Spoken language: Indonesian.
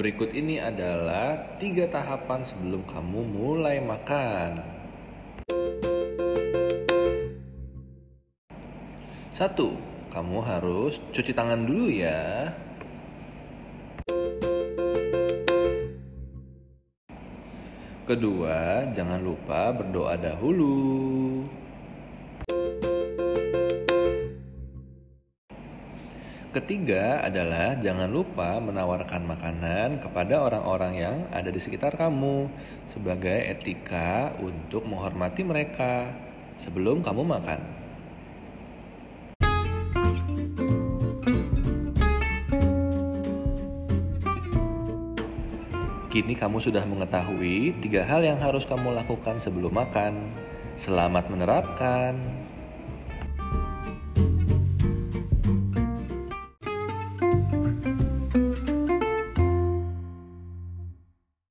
Berikut ini adalah tiga tahapan sebelum kamu mulai makan. Satu, kamu harus cuci tangan dulu ya. Kedua, jangan lupa berdoa dahulu. Ketiga adalah jangan lupa menawarkan makanan kepada orang-orang yang ada di sekitar kamu sebagai etika untuk menghormati mereka sebelum kamu makan. Kini kamu sudah mengetahui tiga hal yang harus kamu lakukan sebelum makan. Selamat menerapkan.